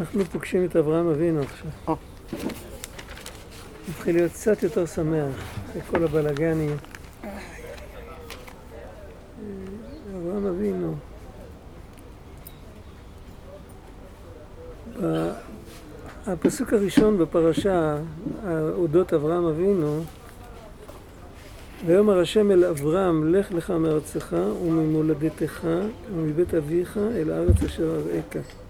אנחנו פוגשים את אברהם אבינו עכשיו. מתחיל להיות קצת יותר שמח אחרי כל הבלאגנים. אברהם אבינו. הפסוק הראשון בפרשה, אודות אברהם אבינו, ויאמר השם אל אברהם, לך לך מארצך וממולדתך ומבית אביך אל הארץ אשר אראך.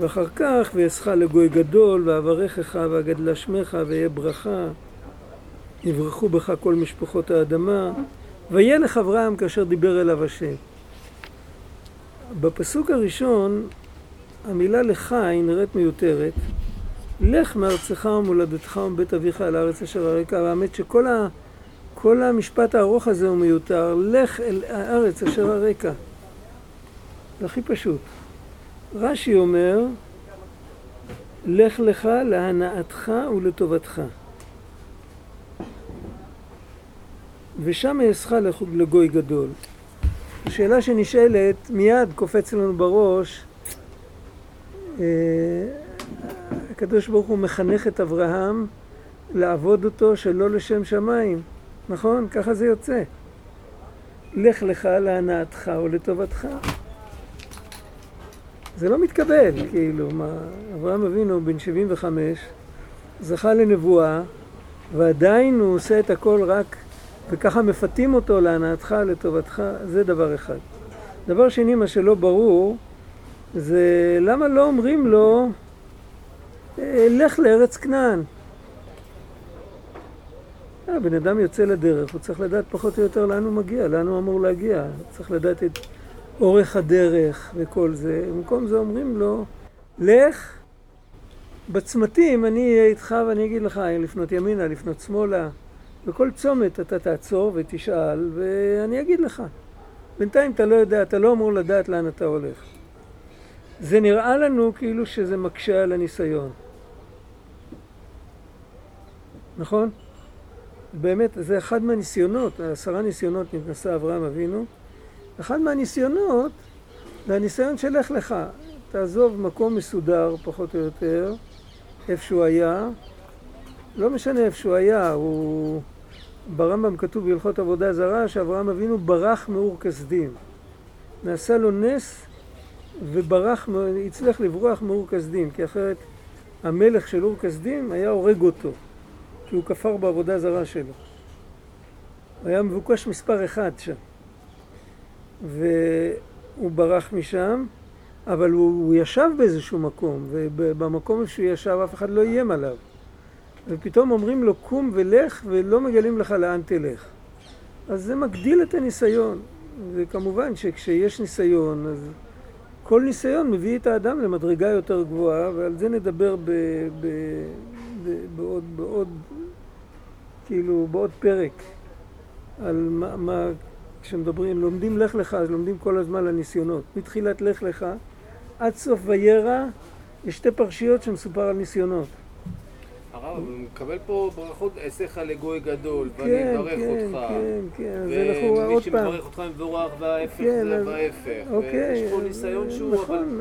ואחר כך, ואעשך לגוי גדול, ואברכך, ואגדלה שמך, ואהיה ברכה, יברכו בך כל משפחות האדמה, וילך אברהם כאשר דיבר אליו השם. בפסוק הראשון, המילה לך היא נראית מיותרת. לך מארצך ומולדתך ומבית אביך אל הארץ אשר הרקע, והאמת שכל ה, כל המשפט הארוך הזה הוא מיותר. לך אל הארץ אשר הרקע. זה הכי פשוט. רש"י אומר, לך לך להנאתך ולטובתך. ושם אעשך לגוי גדול. השאלה שנשאלת, מיד קופץ לנו בראש, אה, הקדוש ברוך הוא מחנך את אברהם לעבוד אותו שלא לשם שמיים, נכון? ככה זה יוצא. לך לך להנאתך ולטובתך. זה לא מתקבל, כאילו, מה, אברהם אבינו בן 75, זכה לנבואה, ועדיין הוא עושה את הכל רק, וככה מפתים אותו להנאתך, לטובתך, זה דבר אחד. דבר שני, מה שלא ברור, זה למה לא אומרים לו, אה, לך לארץ כנען. הבן אדם יוצא לדרך, הוא צריך לדעת פחות או יותר לאן הוא מגיע, לאן הוא אמור להגיע. צריך לדעת את אורך הדרך וכל זה. במקום זה אומרים לו, לך בצמתים, אני אהיה איתך ואני אגיד לך לפנות ימינה, לפנות שמאלה. בכל צומת אתה תעצור ותשאל ואני אגיד לך. בינתיים אתה לא יודע, אתה לא אמור לדעת לאן אתה הולך. זה נראה לנו כאילו שזה מקשה על הניסיון. נכון? באמת, זה אחד מהניסיונות, עשרה ניסיונות נתנסה אברהם אבינו. אחד מהניסיונות זה הניסיון של לך לך. תעזוב מקום מסודר, פחות או יותר, איפה שהוא היה. לא משנה איפה שהוא היה, הוא... ברמב"ם כתוב בהלכות עבודה זרה שאברהם אבינו ברח מאור כסדים. נעשה לו נס וברח, הצליח לברוח מאור כסדים, כי אחרת המלך של אור כסדים היה הורג אותו, כי הוא כפר בעבודה זרה שלו. הוא היה מבוקש מספר אחד שם. והוא ברח משם, אבל הוא, הוא ישב באיזשהו מקום, ובמקום שהוא ישב אף אחד לא איים עליו. ופתאום אומרים לו קום ולך ולא מגלים לך לאן תלך. אז זה מגדיל את הניסיון. וכמובן שכשיש ניסיון, אז כל ניסיון מביא את האדם למדרגה יותר גבוהה, ועל זה נדבר ב, ב, ב, בעוד, בעוד, כאילו, בעוד פרק. על מה, מה כשמדברים, לומדים לך לך, אז לומדים כל הזמן על הניסיונות. מתחילת לך לך עד סוף וירא, יש שתי פרשיות שמסופר על ניסיונות. הרב, הוא מקבל פה ברכות, אעשיך לגוי גדול, ואני כן, אברך כן, אותך. כן, כן, אז אנחנו עוד פעם. ומי שמברך אותך מבורך, וההפך כן, זה בהפך. אוקיי. יש פה ניסיון שהוא, נכון,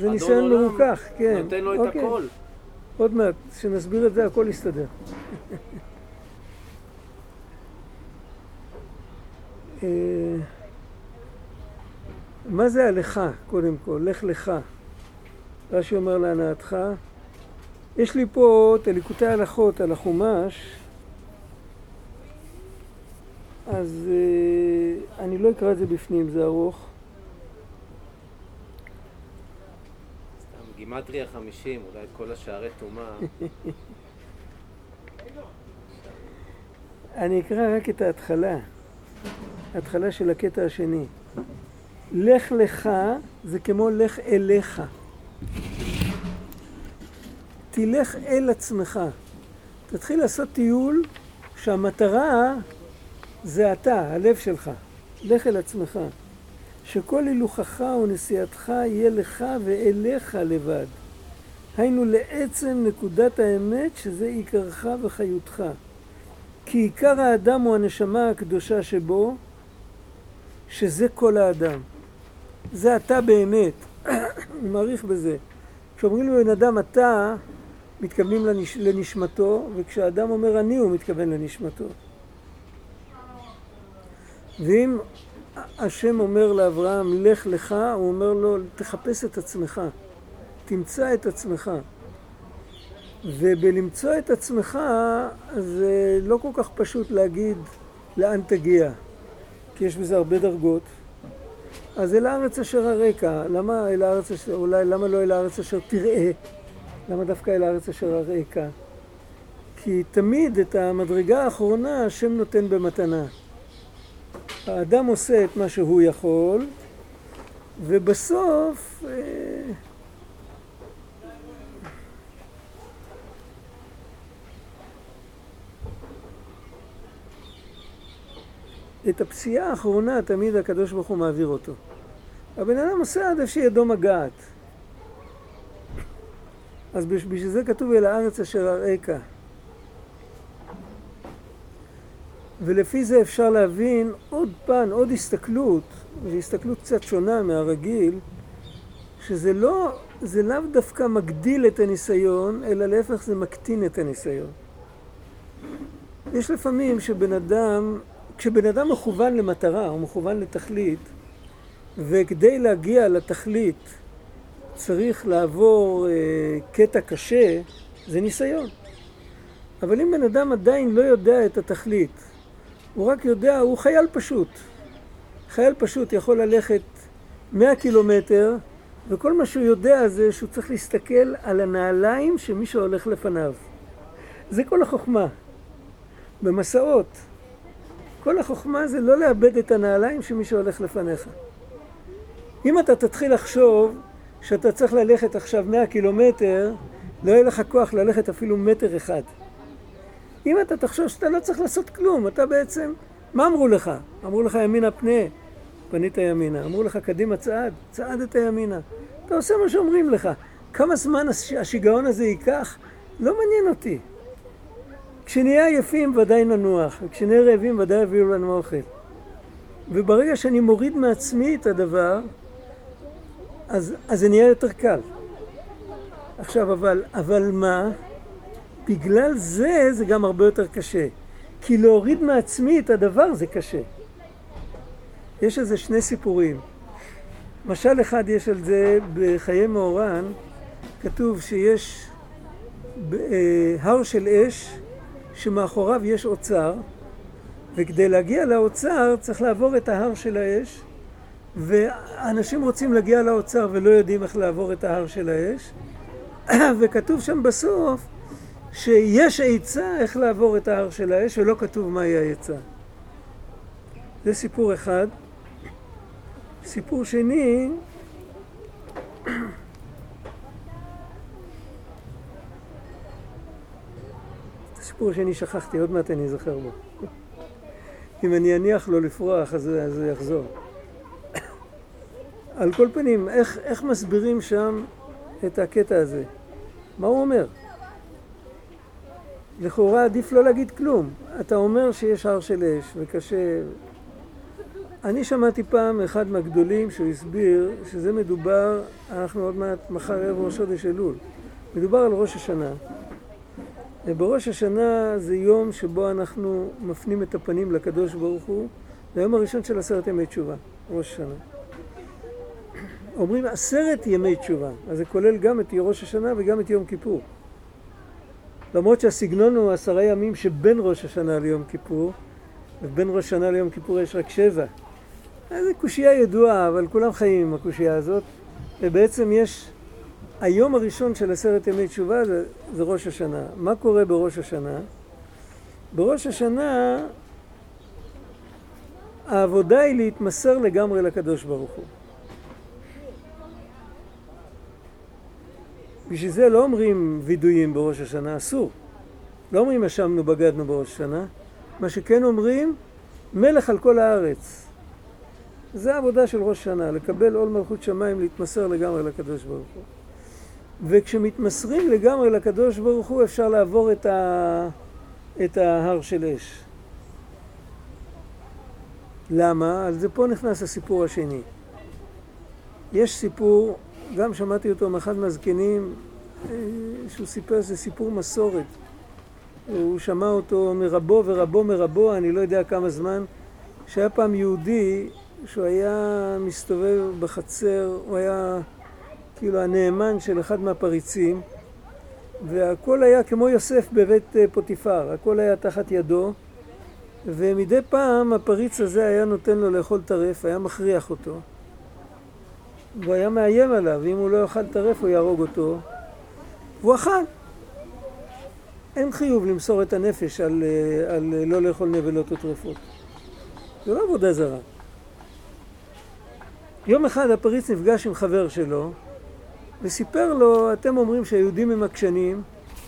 זה ניסיון מרוכך, כן. נותן לו את אוקיי. הכל. עוד מעט, כשנסביר את זה הכל יסתדר. מה זה הלכה, קודם כל? לך לך. רש"י אומר להנאתך. יש לי פה את הליקוטי ההלכות על החומש, אז אה, אני לא אקרא את זה בפנים, זה ארוך. סתם גימטריה חמישים, אולי כל השערי טומאה. אני אקרא רק את ההתחלה, ההתחלה של הקטע השני. לך לך זה כמו לך אליך. תלך אל עצמך. תתחיל לעשות טיול שהמטרה זה אתה, הלב שלך. לך אל עצמך. שכל הילוכך ונסיעתך יהיה לך ואליך לבד. היינו לעצם נקודת האמת שזה עיקרך וחיותך. כי עיקר האדם הוא הנשמה הקדושה שבו, שזה כל האדם. זה אתה באמת. אני מעריך בזה. כשאומרים לבן אדם אתה, מתכוונים לנש... לנשמתו, וכשאדם אומר אני, הוא מתכוון לנשמתו. ואם השם אומר לאברהם, לך לך, הוא אומר לו, תחפש את עצמך, תמצא את עצמך. ובלמצוא את עצמך זה לא כל כך פשוט להגיד לאן תגיע, כי יש בזה הרבה דרגות. אז אל הארץ אשר הרקע, למה אל הארץ אשר, אולי למה לא אל הארץ אשר תראה? למה דווקא אל הארץ אשר הרקע? כי תמיד את המדרגה האחרונה השם נותן במתנה. האדם עושה את מה שהוא יכול, ובסוף אה, את הפסיעה האחרונה תמיד הקדוש ברוך הוא מעביר אותו. הבן אדם עושה עד איפה שידו מגעת. אז בשביל זה כתוב אל הארץ אשר אראך. ולפי זה אפשר להבין עוד פן, עוד הסתכלות, זו הסתכלות קצת שונה מהרגיל, שזה לא, זה לאו דווקא מגדיל את הניסיון, אלא להפך זה מקטין את הניסיון. יש לפעמים שבן אדם, כשבן אדם מכוון למטרה, או מכוון לתכלית, וכדי להגיע לתכלית צריך לעבור אה, קטע קשה, זה ניסיון. אבל אם בן אדם עדיין לא יודע את התכלית, הוא רק יודע, הוא חייל פשוט. חייל פשוט יכול ללכת 100 קילומטר, וכל מה שהוא יודע זה שהוא צריך להסתכל על הנעליים של מי שהולך לפניו. זה כל החוכמה. במסעות. כל החוכמה זה לא לאבד את הנעליים של מי שהולך לפניך. אם אתה תתחיל לחשוב שאתה צריך ללכת עכשיו 100 קילומטר, לא יהיה לך כוח ללכת אפילו מטר אחד. אם אתה תחשוב שאתה לא צריך לעשות כלום, אתה בעצם... מה אמרו לך? אמרו לך ימינה פנה, פנית ימינה. אמרו לך קדימה צעד, צעדת ימינה. אתה עושה מה שאומרים לך. כמה זמן השיגעון הזה ייקח? לא מעניין אותי. כשנהיה עייפים ודאי ננוח, וכשנהיה רעבים ודאי יביאו לנו אוכל. וברגע שאני מוריד מעצמי את הדבר, אז, אז זה נהיה יותר קל. עכשיו, אבל, אבל מה? בגלל זה זה גם הרבה יותר קשה. כי להוריד מעצמי את הדבר זה קשה. יש איזה שני סיפורים. משל אחד יש על זה בחיי מאורן, כתוב שיש אה, הר של אש שמאחוריו יש אוצר, וכדי להגיע לאוצר צריך לעבור את ההר של האש, ואנשים רוצים להגיע לאוצר ולא יודעים איך לעבור את ההר של האש, וכתוב שם בסוף שיש עצה איך לעבור את ההר של האש, ולא כתוב מהי העצה. זה סיפור אחד. סיפור שני, סיפור שאני שכחתי, עוד מעט אני אזכר בו. אם אני אניח לו לפרוח, אז, הוא יחזור. על כל פנים, איך, איך מסבירים שם את הקטע הזה? מה הוא אומר? לכאורה עדיף לא להגיד כלום. אתה אומר שיש הר של אש וקשה... אני שמעתי פעם אחד מהגדולים שהוא הסביר שזה מדובר, אנחנו עוד מעט, מחר ערב ראש חודש אלול, מדובר על ראש השנה. ובראש השנה זה יום שבו אנחנו מפנים את הפנים לקדוש ברוך הוא, זה היום הראשון של עשרת ימי תשובה, ראש השנה. אומרים עשרת ימי תשובה, אז זה כולל גם את ראש השנה וגם את יום כיפור. למרות שהסגנון הוא עשרה ימים שבין ראש השנה ליום כיפור, ובין ראש השנה ליום כיפור יש רק שבע. זו קושייה ידועה, אבל כולם חיים עם הקושייה הזאת, ובעצם יש, היום הראשון של עשרת ימי תשובה זה, זה ראש השנה. מה קורה בראש השנה? בראש השנה העבודה היא להתמסר לגמרי לקדוש ברוך הוא. בשביל זה לא אומרים וידויים בראש השנה, אסור. לא אומרים אשמנו בגדנו בראש השנה, מה שכן אומרים מלך על כל הארץ. זה העבודה של ראש השנה, לקבל עול מלכות שמיים, להתמסר לגמרי לקדוש ברוך הוא. וכשמתמסרים לגמרי לקדוש ברוך הוא אפשר לעבור את, ה... את ההר של אש. למה? זה פה נכנס הסיפור השני. יש סיפור, גם שמעתי אותו מאחד מהזקנים, אה, שהוא סיפר שזה סיפור מסורת. הוא שמע אותו מרבו ורבו מרבו, אני לא יודע כמה זמן, שהיה פעם יהודי שהוא היה מסתובב בחצר, הוא היה כאילו הנאמן של אחד מהפריצים, והכל היה כמו יוסף בבית אה, פוטיפר, הכל היה תחת ידו, ומדי פעם הפריץ הזה היה נותן לו לאכול טרף, היה מכריח אותו, והוא היה מאיים עליו, אם הוא לא יאכל טרף הוא יהרוג אותו, והוא אכל. אין חיוב למסור את הנפש על, אה, על לא לאכול נבלות או טרפות. זה לא עבודה זרה. יום אחד הפריץ נפגש עם חבר שלו וסיפר לו, אתם אומרים שהיהודים הם עקשנים,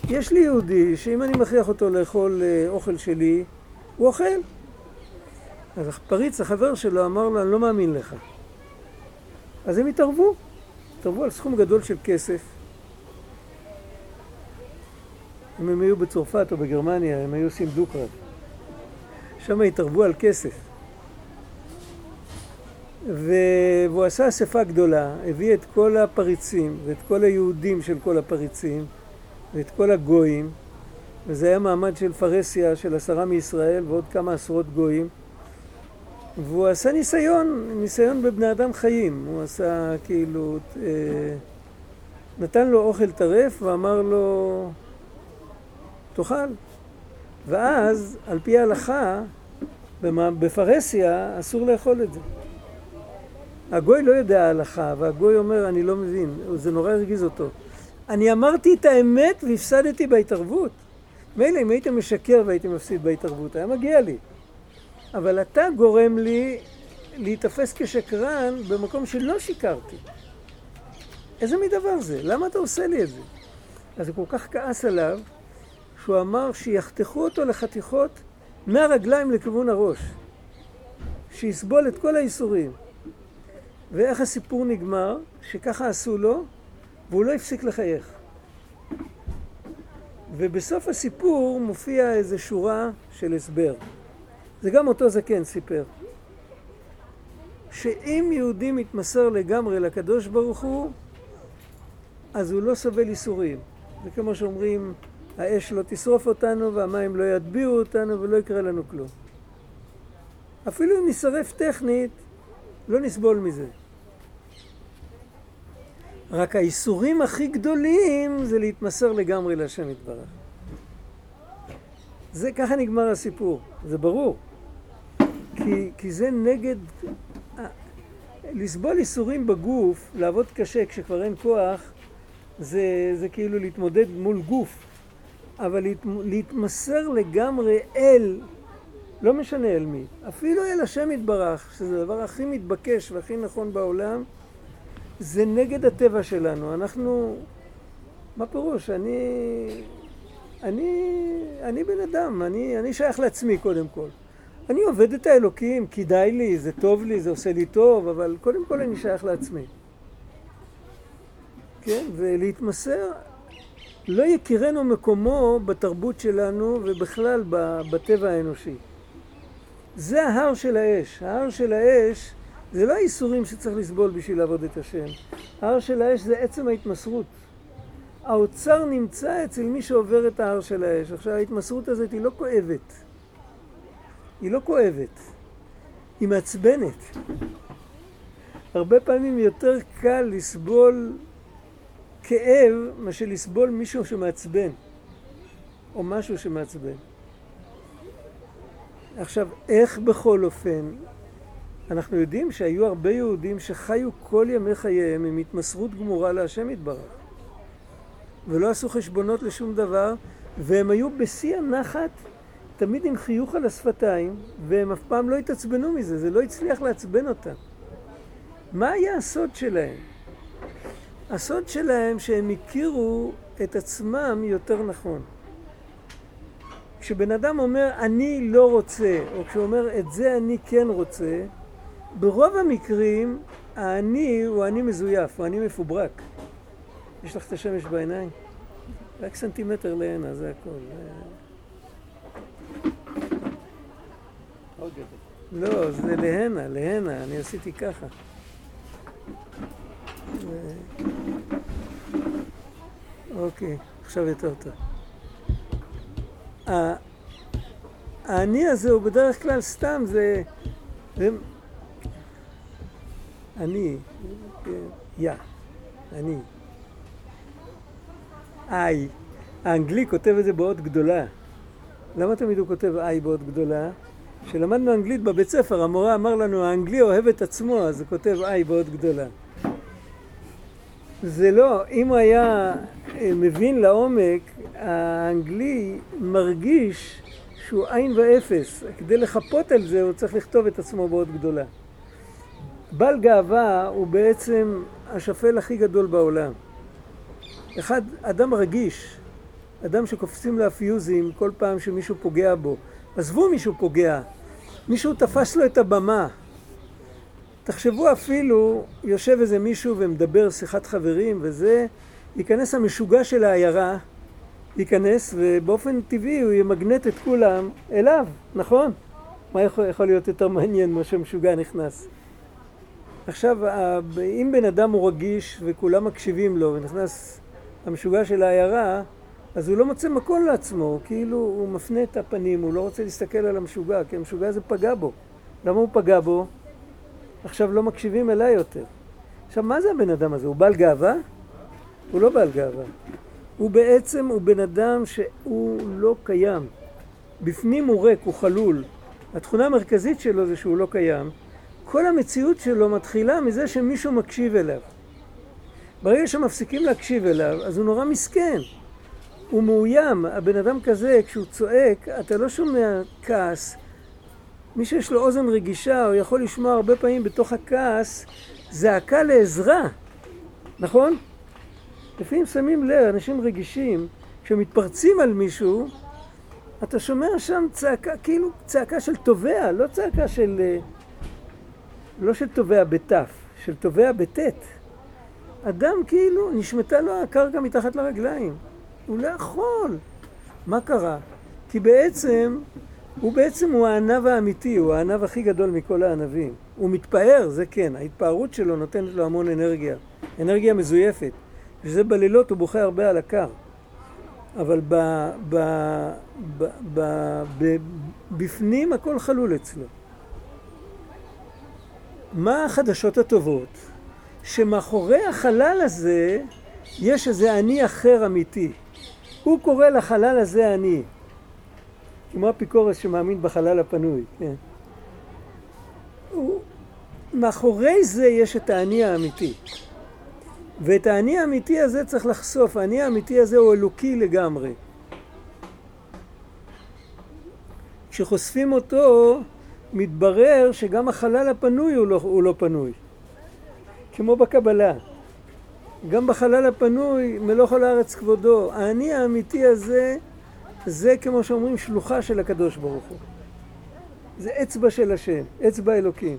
יש לי יהודי שאם אני מכריח אותו לאכול אה, אוכל שלי, הוא אוכל. אז הפריץ, החבר שלו, אמר לו, אני לא מאמין לך. אז הם התערבו, התערבו על סכום גדול של כסף. אם הם היו בצרפת או בגרמניה, הם היו עושים דו-קרב. שם התערבו על כסף. והוא עשה אספה גדולה, הביא את כל הפריצים ואת כל היהודים של כל הפריצים ואת כל הגויים, וזה היה מעמד של פרהסיה של עשרה מישראל ועוד כמה עשרות גויים. והוא עשה ניסיון, ניסיון בבני אדם חיים. הוא עשה כאילו, אה, נתן לו אוכל טרף ואמר לו, תאכל. ואז, על פי ההלכה, בפרהסיה אסור לאכול את זה. הגוי לא יודע ההלכה, והגוי אומר, אני לא מבין, זה נורא הרגיז אותו. אני אמרתי את האמת והפסדתי בהתערבות. מילא אם היית משקר והייתי מפסיד בהתערבות, היה מגיע לי. אבל אתה גורם לי להיתפס כשקרן במקום שלא שיקרתי. איזה מין דבר זה? למה אתה עושה לי את זה? אז הוא כל כך כעס עליו, שהוא אמר שיחתכו אותו לחתיכות מהרגליים לכיוון הראש. שיסבול את כל האיסורים. ואיך הסיפור נגמר? שככה עשו לו, והוא לא הפסיק לחייך. ובסוף הסיפור מופיע איזו שורה של הסבר. זה גם אותו זקן סיפר. שאם יהודי מתמסר לגמרי לקדוש ברוך הוא, אז הוא לא סובל ייסורים. זה כמו שאומרים, האש לא תשרוף אותנו והמים לא יטביעו אותנו ולא יקרה לנו כלום. אפילו אם נשרף טכנית, לא נסבול מזה. רק האיסורים הכי גדולים זה להתמסר לגמרי להשם יתברך. זה ככה נגמר הסיפור, זה ברור. כי, כי זה נגד... לסבול איסורים בגוף, לעבוד קשה כשכבר אין כוח, זה, זה כאילו להתמודד מול גוף. אבל להת, להתמסר לגמרי אל, לא משנה אל מי, אפילו אל השם יתברך, שזה הדבר הכי מתבקש והכי נכון בעולם, זה נגד הטבע שלנו. אנחנו... מה פירוש? אני... אני... אני בן אדם, אני, אני שייך לעצמי קודם כל. אני עובד את האלוקים, כדאי לי, זה טוב לי, זה עושה לי טוב, אבל קודם כל אני שייך לעצמי. כן? ולהתמסר, לא יכירנו מקומו בתרבות שלנו ובכלל בטבע האנושי. זה ההר של האש. ההר של האש זה לא האיסורים שצריך לסבול בשביל לעבוד את השם. ההר של האש זה עצם ההתמסרות. האוצר נמצא אצל מי שעובר את ההר של האש. עכשיו ההתמסרות הזאת היא לא כואבת. היא לא כואבת. היא מעצבנת. הרבה פעמים יותר קל לסבול כאב מאשר לסבול מישהו שמעצבן. או משהו שמעצבן. עכשיו, איך בכל אופן אנחנו יודעים שהיו הרבה יהודים שחיו כל ימי חייהם עם התמסרות גמורה להשם יתברך ולא עשו חשבונות לשום דבר והם היו בשיא הנחת תמיד עם חיוך על השפתיים והם אף פעם לא התעצבנו מזה, זה לא הצליח לעצבן אותם. מה היה הסוד שלהם? הסוד שלהם שהם הכירו את עצמם יותר נכון. כשבן אדם אומר אני לא רוצה, או כשהוא אומר את זה אני כן רוצה, ברוב המקרים האני הוא אני מזויף, הוא אני מפוברק. יש לך את השמש בעיניים? רק סנטימטר להנה, זה הכל. לא, זה להנה, להנה, אני עשיתי ככה. אוקיי, עכשיו יותר טוב. האני הזה הוא בדרך כלל סתם, זה... אני, יא, אני. איי. האנגלי כותב את זה באות גדולה. למה תמיד הוא כותב איי באות גדולה? כשלמדנו אנגלית בבית ספר, המורה אמר לנו, האנגלי אוהב את עצמו, אז הוא כותב איי באות גדולה. זה לא, אם הוא היה אה, מבין לעומק, האנגלי מרגיש שהוא עין ואפס. כדי לחפות על זה הוא צריך לכתוב את עצמו באות גדולה. בעל גאווה הוא בעצם השפל הכי גדול בעולם. אחד, אדם רגיש, אדם שקופצים לו הפיוזים כל פעם שמישהו פוגע בו. עזבו מישהו פוגע, מישהו תפס לו את הבמה. תחשבו אפילו, יושב איזה מישהו ומדבר שיחת חברים וזה, ייכנס המשוגע של העיירה, ייכנס ובאופן טבעי הוא ימגנט את כולם אליו, נכון? מה יכול, יכול להיות יותר מעניין מה שמשוגע נכנס? עכשיו, אם בן אדם הוא רגיש וכולם מקשיבים לו ונכנס המשוגע של העיירה, אז הוא לא מוצא מקום לעצמו, כאילו הוא מפנה את הפנים, הוא לא רוצה להסתכל על המשוגע, כי המשוגע הזה פגע בו. למה הוא פגע בו? עכשיו לא מקשיבים אליי יותר. עכשיו, מה זה הבן אדם הזה? הוא בעל גאווה? הוא לא בעל גאווה. הוא בעצם, הוא בן אדם שהוא לא קיים. בפנים הוא ריק, הוא חלול. התכונה המרכזית שלו זה שהוא לא קיים. כל המציאות שלו מתחילה מזה שמישהו מקשיב אליו. ברגע שמפסיקים להקשיב אליו, אז הוא נורא מסכן. הוא מאוים. הבן אדם כזה, כשהוא צועק, אתה לא שומע כעס. מי שיש לו אוזן רגישה, הוא יכול לשמוע הרבה פעמים בתוך הכעס זעקה לעזרה, נכון? לפעמים שמים לב, אנשים רגישים, כשמתפרצים על מישהו, אתה שומע שם צעקה, כאילו צעקה של תובע, לא צעקה של... אה, לא של תובע בתף, של תובע בטית. אדם כאילו, נשמטה לו הקרקע מתחת לרגליים. הוא לא יכול. מה קרה? כי בעצם, הוא בעצם הוא הענב האמיתי, הוא הענב הכי גדול מכל הענבים. הוא מתפאר, זה כן, ההתפארות שלו נותנת לו המון אנרגיה. אנרגיה מזויפת. וזה בלילות הוא בוכה הרבה על הקר. אבל ב, ב, ב, ב, ב, בפנים הכל חלול אצלו. מה החדשות הטובות? שמאחורי החלל הזה יש איזה אני אחר אמיתי. הוא קורא לחלל הזה אני. כמו אפיקורס שמאמין בחלל הפנוי, כן. הוא, מאחורי זה יש את האני האמיתי. ואת האני האמיתי הזה צריך לחשוף. האני האמיתי הזה הוא אלוקי לגמרי. כשחושפים אותו, מתברר שגם החלל הפנוי הוא לא, הוא לא פנוי. כמו בקבלה. גם בחלל הפנוי, מלוא כל הארץ כבודו. האני האמיתי הזה, זה כמו שאומרים שלוחה של הקדוש ברוך הוא. זה אצבע של השם, אצבע אלוקים.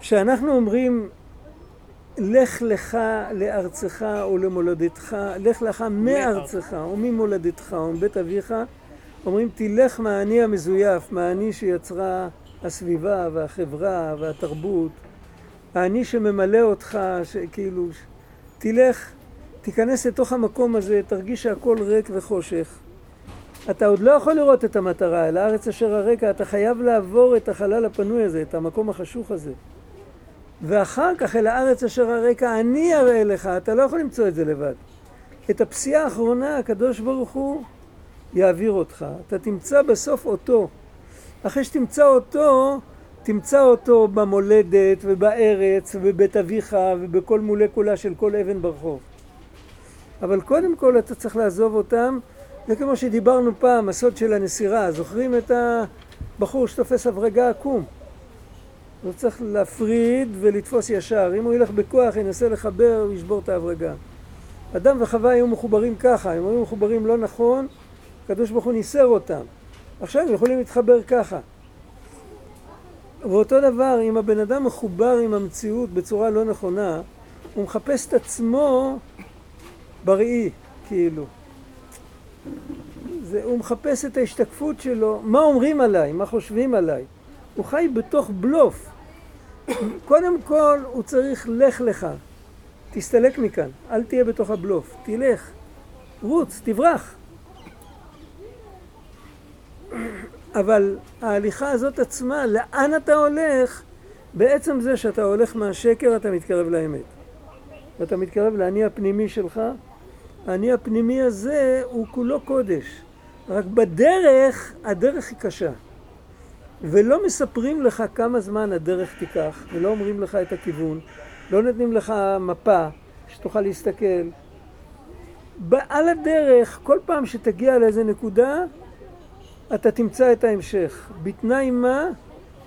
כשאנחנו אומרים לך לך לארצך ולמולדתך, לך לך מארצך וממולדתך ומבית אביך, אומרים תלך מהאני המזויף, מהאני שיצרה הסביבה והחברה והתרבות, האני שממלא אותך, כאילו, תלך, תיכנס לתוך המקום הזה, תרגיש שהכל ריק וחושך. אתה עוד לא יכול לראות את המטרה, אל הארץ אשר הרקע, אתה חייב לעבור את החלל הפנוי הזה, את המקום החשוך הזה. ואחר כך אל הארץ אשר הרקע אני אראה לך, אתה לא יכול למצוא את זה לבד. את הפסיעה האחרונה הקדוש ברוך הוא יעביר אותך. אתה תמצא בסוף אותו. אחרי שתמצא אותו, תמצא אותו במולדת ובארץ ובבית אביך ובכל מולקולה של כל אבן ברחוב. אבל קודם כל אתה צריך לעזוב אותם, זה כמו שדיברנו פעם, הסוד של הנסירה. זוכרים את הבחור שתופס הברגה עקום? הוא צריך להפריד ולתפוס ישר. אם הוא ילך בכוח, ינסה לחבר, הוא ישבור את ההברגה. אדם וחווה היו מחוברים ככה, אם היו מחוברים לא נכון, הקדוש ברוך הוא ניסר אותם. עכשיו הם יכולים להתחבר ככה. ואותו דבר, אם הבן אדם מחובר עם המציאות בצורה לא נכונה, הוא מחפש את עצמו בראי, כאילו. זה, הוא מחפש את ההשתקפות שלו, מה אומרים עליי, מה חושבים עליי. הוא חי בתוך בלוף. קודם כל הוא צריך לך לך, תסתלק מכאן, אל תהיה בתוך הבלוף, תלך, רוץ, תברח. אבל ההליכה הזאת עצמה, לאן אתה הולך? בעצם זה שאתה הולך מהשקר אתה מתקרב לאמת. ואתה מתקרב לאני הפנימי שלך, האני הפנימי הזה הוא כולו קודש. רק בדרך, הדרך היא קשה. ולא מספרים לך כמה זמן הדרך תיקח, ולא אומרים לך את הכיוון, לא נותנים לך מפה שתוכל להסתכל. על הדרך, כל פעם שתגיע לאיזה נקודה, אתה תמצא את ההמשך. בתנאי מה?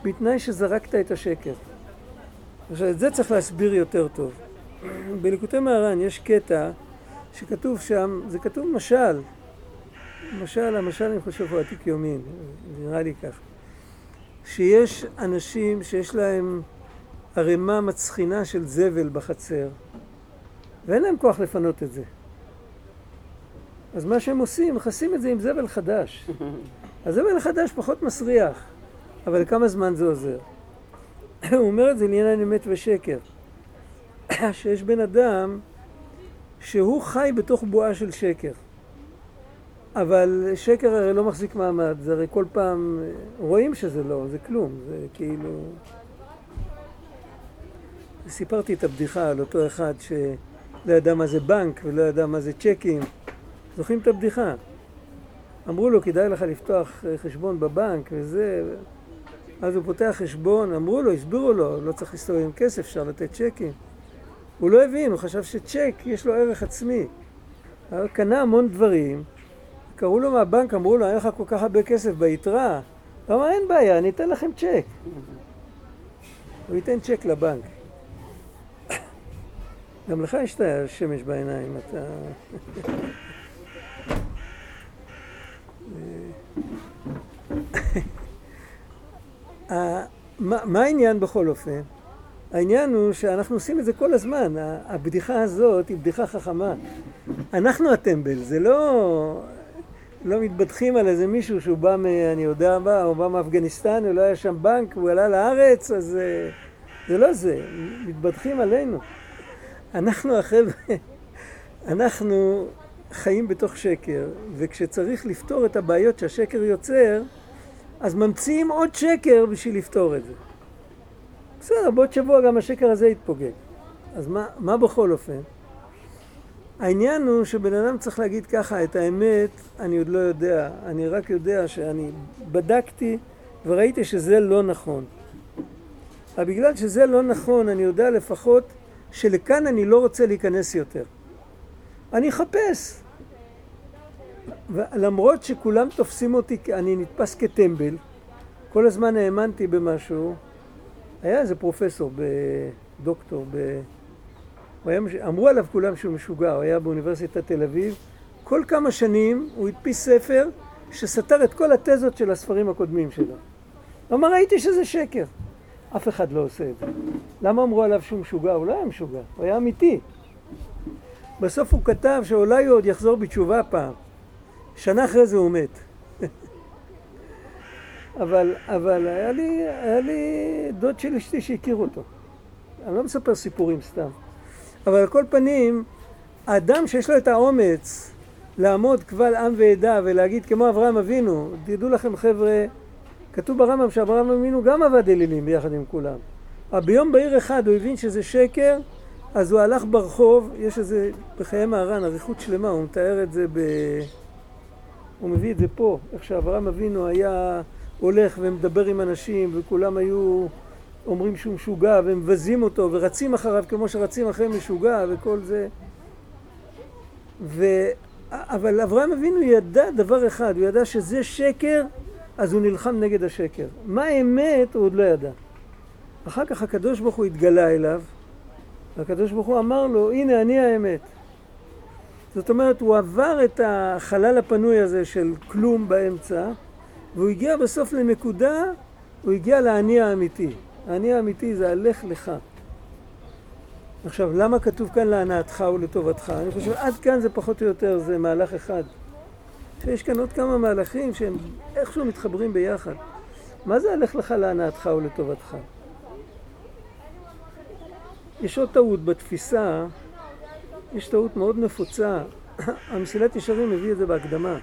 בתנאי שזרקת את השקר. עכשיו, את זה צריך להסביר יותר טוב. בליקוטי מהר"ן יש קטע שכתוב שם, זה כתוב משל. משל, המשל אני חושב הוא עתיק יומין, נראה לי ככה. שיש אנשים שיש להם ערימה מצחינה של זבל בחצר, ואין להם כוח לפנות את זה. אז מה שהם עושים, מכסים את זה עם זבל חדש. הזבל החדש פחות מסריח, אבל כמה זמן זה עוזר? הוא אומר את זה לעניין אמת ושקר. שיש בן אדם שהוא חי בתוך בועה של שקר. אבל שקר הרי לא מחזיק מעמד, זה הרי כל פעם רואים שזה לא, זה כלום, זה כאילו... סיפרתי את הבדיחה על אותו אחד שלא ידע מה זה בנק ולא ידע מה זה צ'קים. זוכרים את הבדיחה? אמרו לו, כדאי לך לפתוח חשבון בבנק וזה... אז הוא פותח חשבון, אמרו לו, הסבירו לו, לא צריך להסתובב עם כסף, אפשר לתת צ'קים. הוא לא הבין, הוא חשב שצ'ק יש לו ערך עצמי. קנה המון דברים, קראו לו מהבנק, אמרו לו, אין לך כל כך הרבה כסף ביתרה. הוא אמר, אין בעיה, אני אתן לכם צ'ק. הוא ייתן צ'ק לבנק. גם לך יש את השמש בעיניים, אתה... מה העניין בכל אופן? העניין הוא שאנחנו עושים את זה כל הזמן. הבדיחה הזאת היא בדיחה חכמה. אנחנו הטמבל, זה לא... לא מתבדחים על איזה מישהו שהוא בא מ... אני יודע מה, הוא בא מאפגניסטן, הוא לא היה שם בנק, הוא עלה לארץ, אז אה, זה לא זה. מתבדחים עלינו. אנחנו החבר'ה, אנחנו חיים בתוך שקר, וכשצריך לפתור את הבעיות שהשקר יוצר, אז ממציאים עוד שקר בשביל לפתור את זה. בסדר, בעוד שבוע גם השקר הזה יתפוגג. אז מה, מה בכל אופן? העניין הוא שבן אדם צריך להגיד ככה, את האמת אני עוד לא יודע, אני רק יודע שאני בדקתי וראיתי שזה לא נכון. אבל בגלל שזה לא נכון, אני יודע לפחות שלכאן אני לא רוצה להיכנס יותר. אני אחפש. למרות שכולם תופסים אותי, אני נתפס כטמבל, כל הזמן האמנתי במשהו, היה איזה פרופסור, דוקטור, ב... היה, אמרו עליו כולם שהוא משוגע, הוא היה באוניברסיטת תל אביב, כל כמה שנים הוא הדפיס ספר שסתר את כל התזות של הספרים הקודמים שלו. הוא אמר, ראיתי שזה שקר. אף אחד לא עושה את זה. למה אמרו עליו שהוא משוגע? הוא לא היה משוגע, הוא היה אמיתי. בסוף הוא כתב שאולי הוא עוד יחזור בתשובה פעם. שנה אחרי זה הוא מת. אבל, אבל היה, לי, היה לי דוד של אשתי שהכיר אותו. אני לא מספר סיפורים סתם. אבל על כל פנים, האדם שיש לו את האומץ לעמוד קבל עם ועדה ולהגיד כמו אברהם אבינו, תדעו לכם חבר'ה, כתוב ברמב"ם שאברהם אבינו גם עבד אלילים ביחד עם כולם. ביום בהיר אחד הוא הבין שזה שקר, אז הוא הלך ברחוב, יש איזה, בחיי מהר"ן, אריכות שלמה, הוא מתאר את זה ב... הוא מביא את זה פה, איך שאברהם אבינו היה הולך ומדבר עם אנשים וכולם היו אומרים שהוא משוגע ומבזים אותו ורצים אחריו כמו שרצים אחרי משוגע וכל זה. ו... אבל אברהם אבינו ידע דבר אחד, הוא ידע שזה שקר, אז הוא נלחם נגד השקר. מה האמת הוא עוד לא ידע. אחר כך הקדוש ברוך הוא התגלה אליו, והקדוש ברוך הוא אמר לו, הנה אני האמת. זאת אומרת, הוא עבר את החלל הפנוי הזה של כלום באמצע, והוא הגיע בסוף לנקודה, הוא הגיע לאני האמיתי. האני האמיתי זה הלך לך. עכשיו, למה כתוב כאן להנאתך ולטובתך? אני חושב, עד כאן זה פחות או יותר, זה מהלך אחד. שיש כאן עוד כמה מהלכים שהם איכשהו מתחברים ביחד. מה זה הלך לך להנאתך ולטובתך? יש עוד טעות בתפיסה, יש טעות מאוד נפוצה. המסילת ישרים מביא את זה בהקדמה.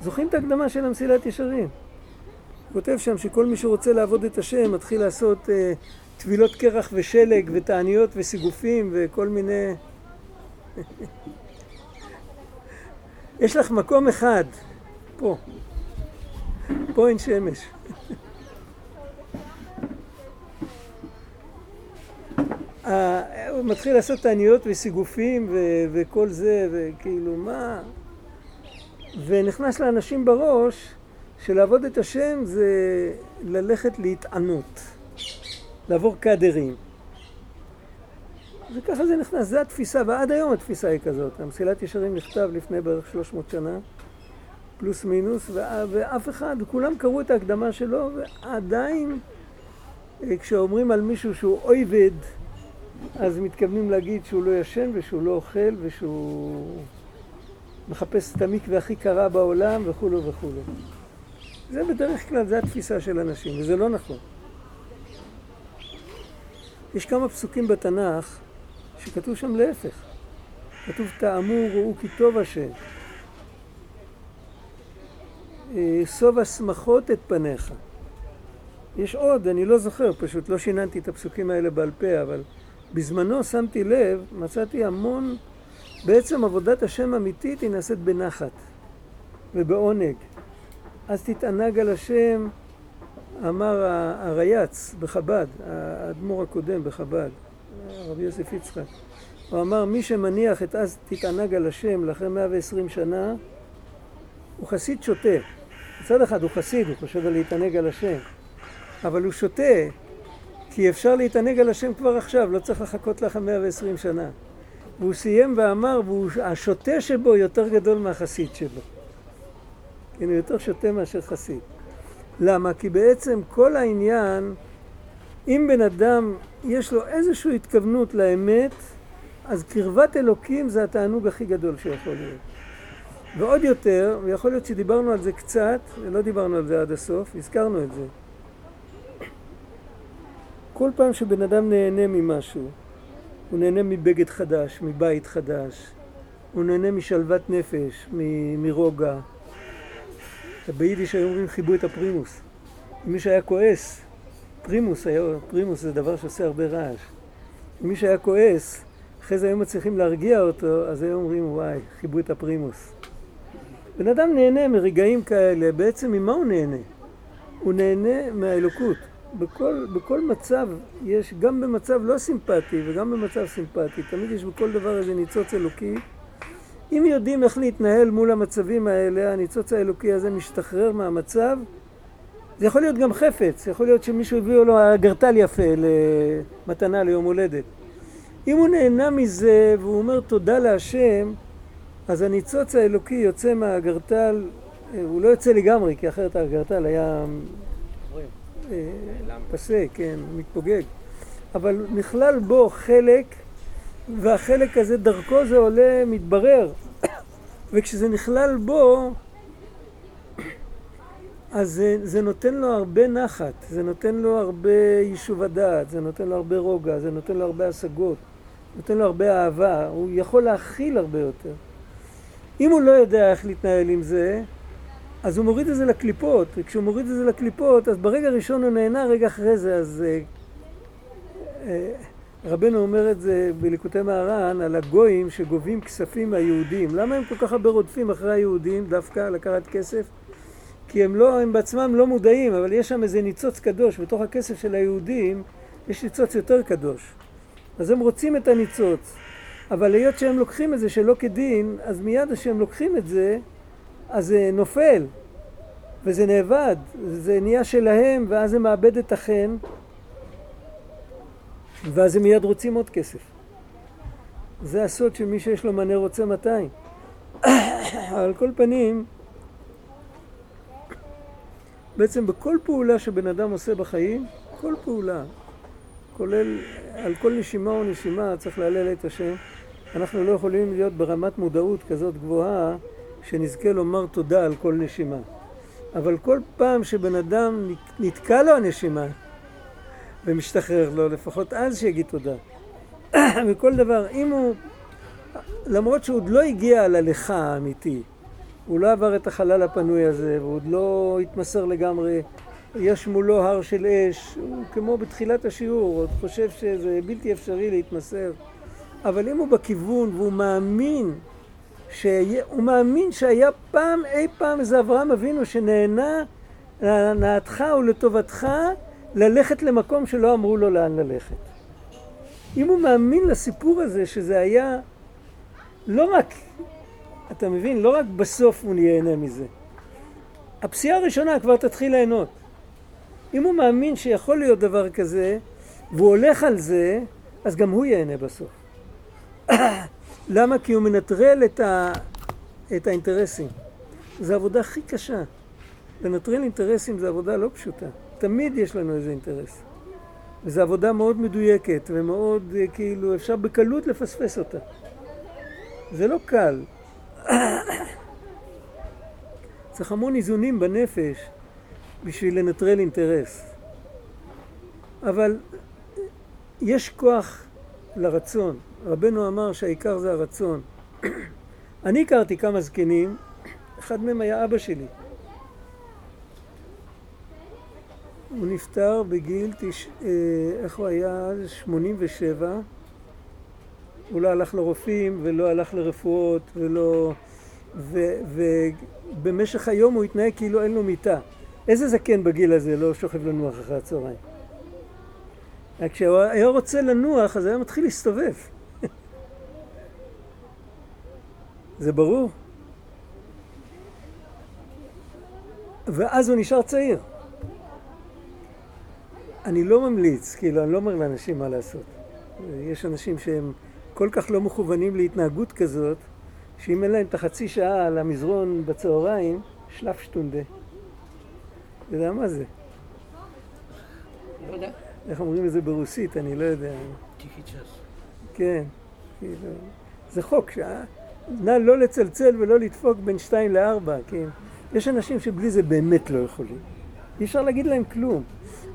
זוכרים את ההקדמה של המסילת ישרים? הוא כותב שם שכל מי שרוצה לעבוד את השם מתחיל לעשות טבילות קרח ושלג ותעניות וסיגופים וכל מיני... יש לך מקום אחד, פה. פה אין שמש. הוא מתחיל לעשות תעניות וסיגופים ו- וכל זה, וכאילו מה... ונכנס לאנשים בראש שלעבוד את השם זה ללכת להתענות, לעבור קאדרים. וככה זה נכנס, זו התפיסה, ועד היום התפיסה היא כזאת. המסילת ישרים נכתב לפני בערך 300 שנה, פלוס מינוס, ואף אחד, כולם קראו את ההקדמה שלו, ועדיין אה, כשאומרים על מישהו שהוא אויבד, אז מתכוונים להגיד שהוא לא ישן ושהוא לא אוכל ושהוא מחפש את המקווה הכי קרה בעולם וכולו וכולו. זה בדרך כלל, זה התפיסה של אנשים, וזה לא נכון. יש כמה פסוקים בתנ"ך שכתוב שם להפך. כתוב תאמו ראו כי טוב השם. אה, סוב השמחות את פניך. יש עוד, אני לא זוכר, פשוט לא שיננתי את הפסוקים האלה בעל פה, אבל בזמנו שמתי לב, מצאתי המון, בעצם עבודת השם אמיתית היא נעשית בנחת ובעונג. אז תתענג על השם, אמר הרייץ בחב"ד, האדמו"ר הקודם בחב"ד, רבי יוסף יצחק. הוא אמר, מי שמניח את אז תתענג על השם לאחרי 120 שנה, הוא חסיד שוטה. מצד אחד הוא חסיד, הוא חושב על להתענג על השם, אבל הוא שוטה כי אפשר להתענג על השם כבר עכשיו, לא צריך לחכות לך 120 שנה. והוא סיים ואמר, והשוטה שבו יותר גדול מהחסיד שבו. כן, הוא יותר שוטה מאשר חסיד. למה? כי בעצם כל העניין, אם בן אדם יש לו איזושהי התכוונות לאמת, אז קרבת אלוקים זה התענוג הכי גדול שיכול להיות. ועוד יותר, ויכול להיות שדיברנו על זה קצת, ולא דיברנו על זה עד הסוף, הזכרנו את זה. כל פעם שבן אדם נהנה ממשהו, הוא נהנה מבגד חדש, מבית חדש, הוא נהנה משלוות נפש, מ- מרוגע. ביידיש היו אומרים כיבו את הפרימוס. אם מי שהיה כועס, פרימוס, היה, פרימוס זה דבר שעושה הרבה רעש. אם מי שהיה כועס, אחרי זה היו מצליחים להרגיע אותו, אז היו אומרים וואי, חיבו את הפרימוס. בן אדם נהנה מרגעים כאלה, בעצם ממה הוא נהנה? הוא נהנה מהאלוקות. בכל, בכל מצב יש, גם במצב לא סימפטי וגם במצב סימפטי, תמיד יש בכל דבר איזה ניצוץ אלוקי. אם יודעים איך להתנהל מול המצבים האלה, הניצוץ האלוקי הזה משתחרר מהמצב. זה יכול להיות גם חפץ, יכול להיות שמישהו הביא לו אגרטל יפה למתנה ליום הולדת. אם הוא נהנה מזה והוא אומר תודה להשם, אז הניצוץ האלוקי יוצא מהאגרטל, הוא לא יוצא לגמרי, כי אחרת האגרטל היה פסה, כן, מתפוגג. אבל נכלל בו חלק, והחלק הזה דרכו זה עולה, מתברר. וכשזה נכלל בו, אז זה, זה נותן לו הרבה נחת, זה נותן לו הרבה יישוב הדעת, זה נותן לו הרבה רוגע, זה נותן לו הרבה השגות, נותן לו הרבה אהבה, הוא יכול להכיל הרבה יותר. אם הוא לא יודע איך להתנהל עם זה, אז הוא מוריד את זה לקליפות, וכשהוא מוריד את זה לקליפות, אז ברגע הראשון הוא נהנה, רגע אחרי זה, אז אה, אה, רבנו אומר את זה בליקוטי מהר"ן על הגויים שגובים כספים מהיהודים. למה הם כל כך הרבה רודפים אחרי היהודים דווקא לקחת כסף? כי הם לא, הם בעצמם לא מודעים, אבל יש שם איזה ניצוץ קדוש, בתוך הכסף של היהודים יש ניצוץ יותר קדוש. אז הם רוצים את הניצוץ, אבל היות שהם לוקחים את זה שלא כדין, אז מיד כשהם לוקחים את זה, אז זה נופל, וזה נאבד, זה נהיה שלהם, ואז זה מאבד את החן, ואז הם מיד רוצים עוד כסף. זה הסוד של מי שיש לו מנה רוצה 200. על כל פנים, בעצם בכל פעולה שבן אדם עושה בחיים, כל פעולה, כולל על כל נשימה או נשימה צריך להלל את השם. אנחנו לא יכולים להיות ברמת מודעות כזאת גבוהה שנזכה לומר תודה על כל נשימה. אבל כל פעם שבן אדם נתקע לו הנשימה, ומשתחרר לו, לפחות אז שיגיד תודה. וכל דבר, אם הוא, למרות שהוא עוד לא הגיע ללכה האמיתי, הוא לא עבר את החלל הפנוי הזה, והוא עוד לא התמסר לגמרי, יש מולו הר של אש, הוא כמו בתחילת השיעור, עוד חושב שזה בלתי אפשרי להתמסר. אבל אם הוא בכיוון והוא מאמין, שיה, הוא מאמין שהיה פעם, אי פעם איזה אברהם אבינו שנהנה להנאתך ולטובתך ללכת למקום שלא אמרו לו לאן ללכת. אם הוא מאמין לסיפור הזה שזה היה לא רק, אתה מבין, לא רק בסוף הוא ייהנה מזה. הפסיעה הראשונה כבר תתחיל ליהנות. אם הוא מאמין שיכול להיות דבר כזה, והוא הולך על זה, אז גם הוא ייהנה בסוף. למה? כי הוא מנטרל את, ה... את האינטרסים. זו העבודה הכי קשה. לנטרל אינטרסים זו עבודה לא פשוטה. תמיד יש לנו איזה אינטרס. וזו עבודה מאוד מדויקת ומאוד, אה, כאילו, אפשר בקלות לפספס אותה. זה לא קל. צריך המון איזונים בנפש בשביל לנטרל אינטרס. אבל יש כוח לרצון. רבנו אמר שהעיקר זה הרצון. אני הכרתי כמה זקנים, אחד מהם היה אבא שלי. הוא נפטר בגיל, תש... אה, איך הוא היה? 87. הוא לא הלך לרופאים ולא הלך לרפואות ולא... ו... ובמשך היום הוא התנהג כאילו אין לו מיטה. איזה זקן בגיל הזה לא שוכב לנוח אחרי הצהריים? כשהוא היה רוצה לנוח אז היה מתחיל להסתובב. זה ברור. ואז הוא נשאר צעיר. אני לא ממליץ, כאילו, אני לא אומר לאנשים מה לעשות. יש אנשים שהם כל כך לא מכוונים להתנהגות כזאת, שאם אין להם את החצי שעה על המזרון בצהריים, שלף שטונדה. אתה יודע מה זה? לא יודע. איך אומרים את זה ברוסית? אני לא יודע. כן, כאילו, זה חוק, שעה. נא לא לצלצל ולא לדפוק בין שתיים לארבע, כן? יש אנשים שבלי זה באמת לא יכולים. אי אפשר להגיד להם כלום.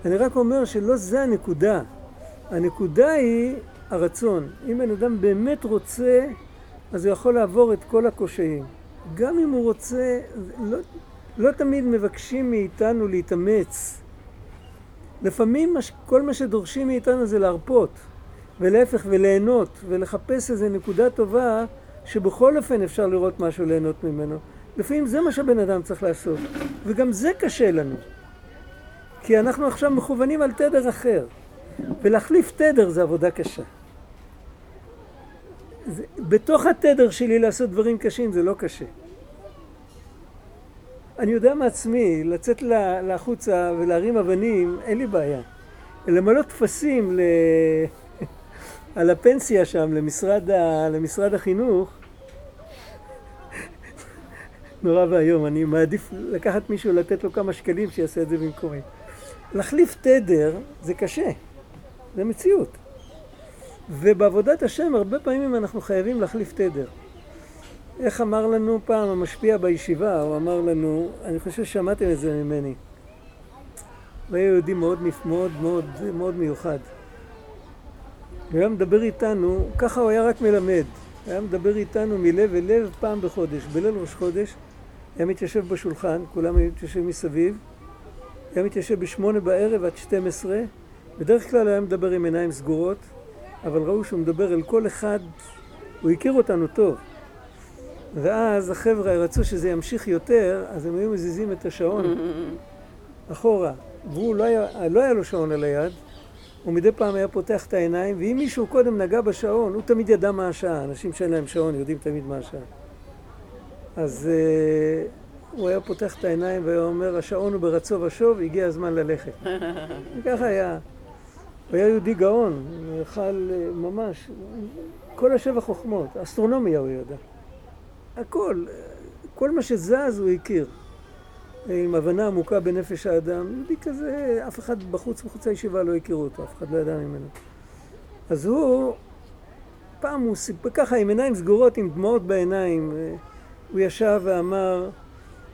אני רק אומר שלא זה הנקודה. הנקודה היא הרצון. אם בן אדם באמת רוצה, אז הוא יכול לעבור את כל הקושיים. גם אם הוא רוצה, לא, לא תמיד מבקשים מאיתנו להתאמץ. לפעמים כל מה שדורשים מאיתנו זה להרפות, ולהפך, וליהנות, ולחפש איזו נקודה טובה שבכל אופן אפשר לראות משהו ליהנות ממנו. לפעמים זה מה שבן אדם צריך לעשות, וגם זה קשה לנו. כי אנחנו עכשיו מכוונים על תדר אחר, ולהחליף תדר זה עבודה קשה. זה, בתוך התדר שלי לעשות דברים קשים זה לא קשה. אני יודע מעצמי, לצאת לחוצה ולהרים אבנים, אין לי בעיה. למלא טפסים ל... על הפנסיה שם למשרד, ה... למשרד החינוך, נורא ואיום, אני מעדיף לקחת מישהו, לתת לו כמה שקלים שיעשה את זה במקומי. להחליף תדר זה קשה, זה מציאות. ובעבודת השם הרבה פעמים אנחנו חייבים להחליף תדר. איך אמר לנו פעם המשפיע בישיבה, הוא אמר לנו, אני חושב ששמעתם את זה ממני. הוא היה יהודי מאוד מאוד מאוד מאוד מיוחד. הוא היה מדבר איתנו, ככה הוא היה רק מלמד. היה מדבר איתנו מלב אל לב פעם בחודש. בליל ראש חודש היה מתיישב בשולחן, כולם היו מתיישבים מסביב. היה מתיישב בשמונה בערב עד 12, בדרך כלל היה מדבר עם עיניים סגורות, אבל ראו שהוא מדבר אל כל אחד, הוא הכיר אותנו טוב. ואז החבר'ה רצו שזה ימשיך יותר, אז הם היו מזיזים את השעון אחורה. והוא לא היה, לא היה לו שעון על היד, הוא מדי פעם היה פותח את העיניים, ואם מישהו קודם נגע בשעון, הוא תמיד ידע מה השעה. אנשים שאין להם שעון יודעים תמיד מה השעה. אז uh, הוא היה פותח את העיניים והיה אומר, השעון הוא ברצו ושוב, הגיע הזמן ללכת. וככה היה. הוא היה יהודי גאון, הוא יכל אה, ממש, כל השבע חוכמות, אסטרונומיה הוא ידע. הכל, כל מה שזז הוא הכיר. עם הבנה עמוקה בנפש האדם, יהודי כזה, אף אחד בחוץ, מחוץ לישיבה לא הכירו אותו, אף אחד לא ידע ממנו. אז הוא, פעם הוא סיפר ככה עם עיניים סגורות, עם דמעות בעיניים, הוא ישב ואמר,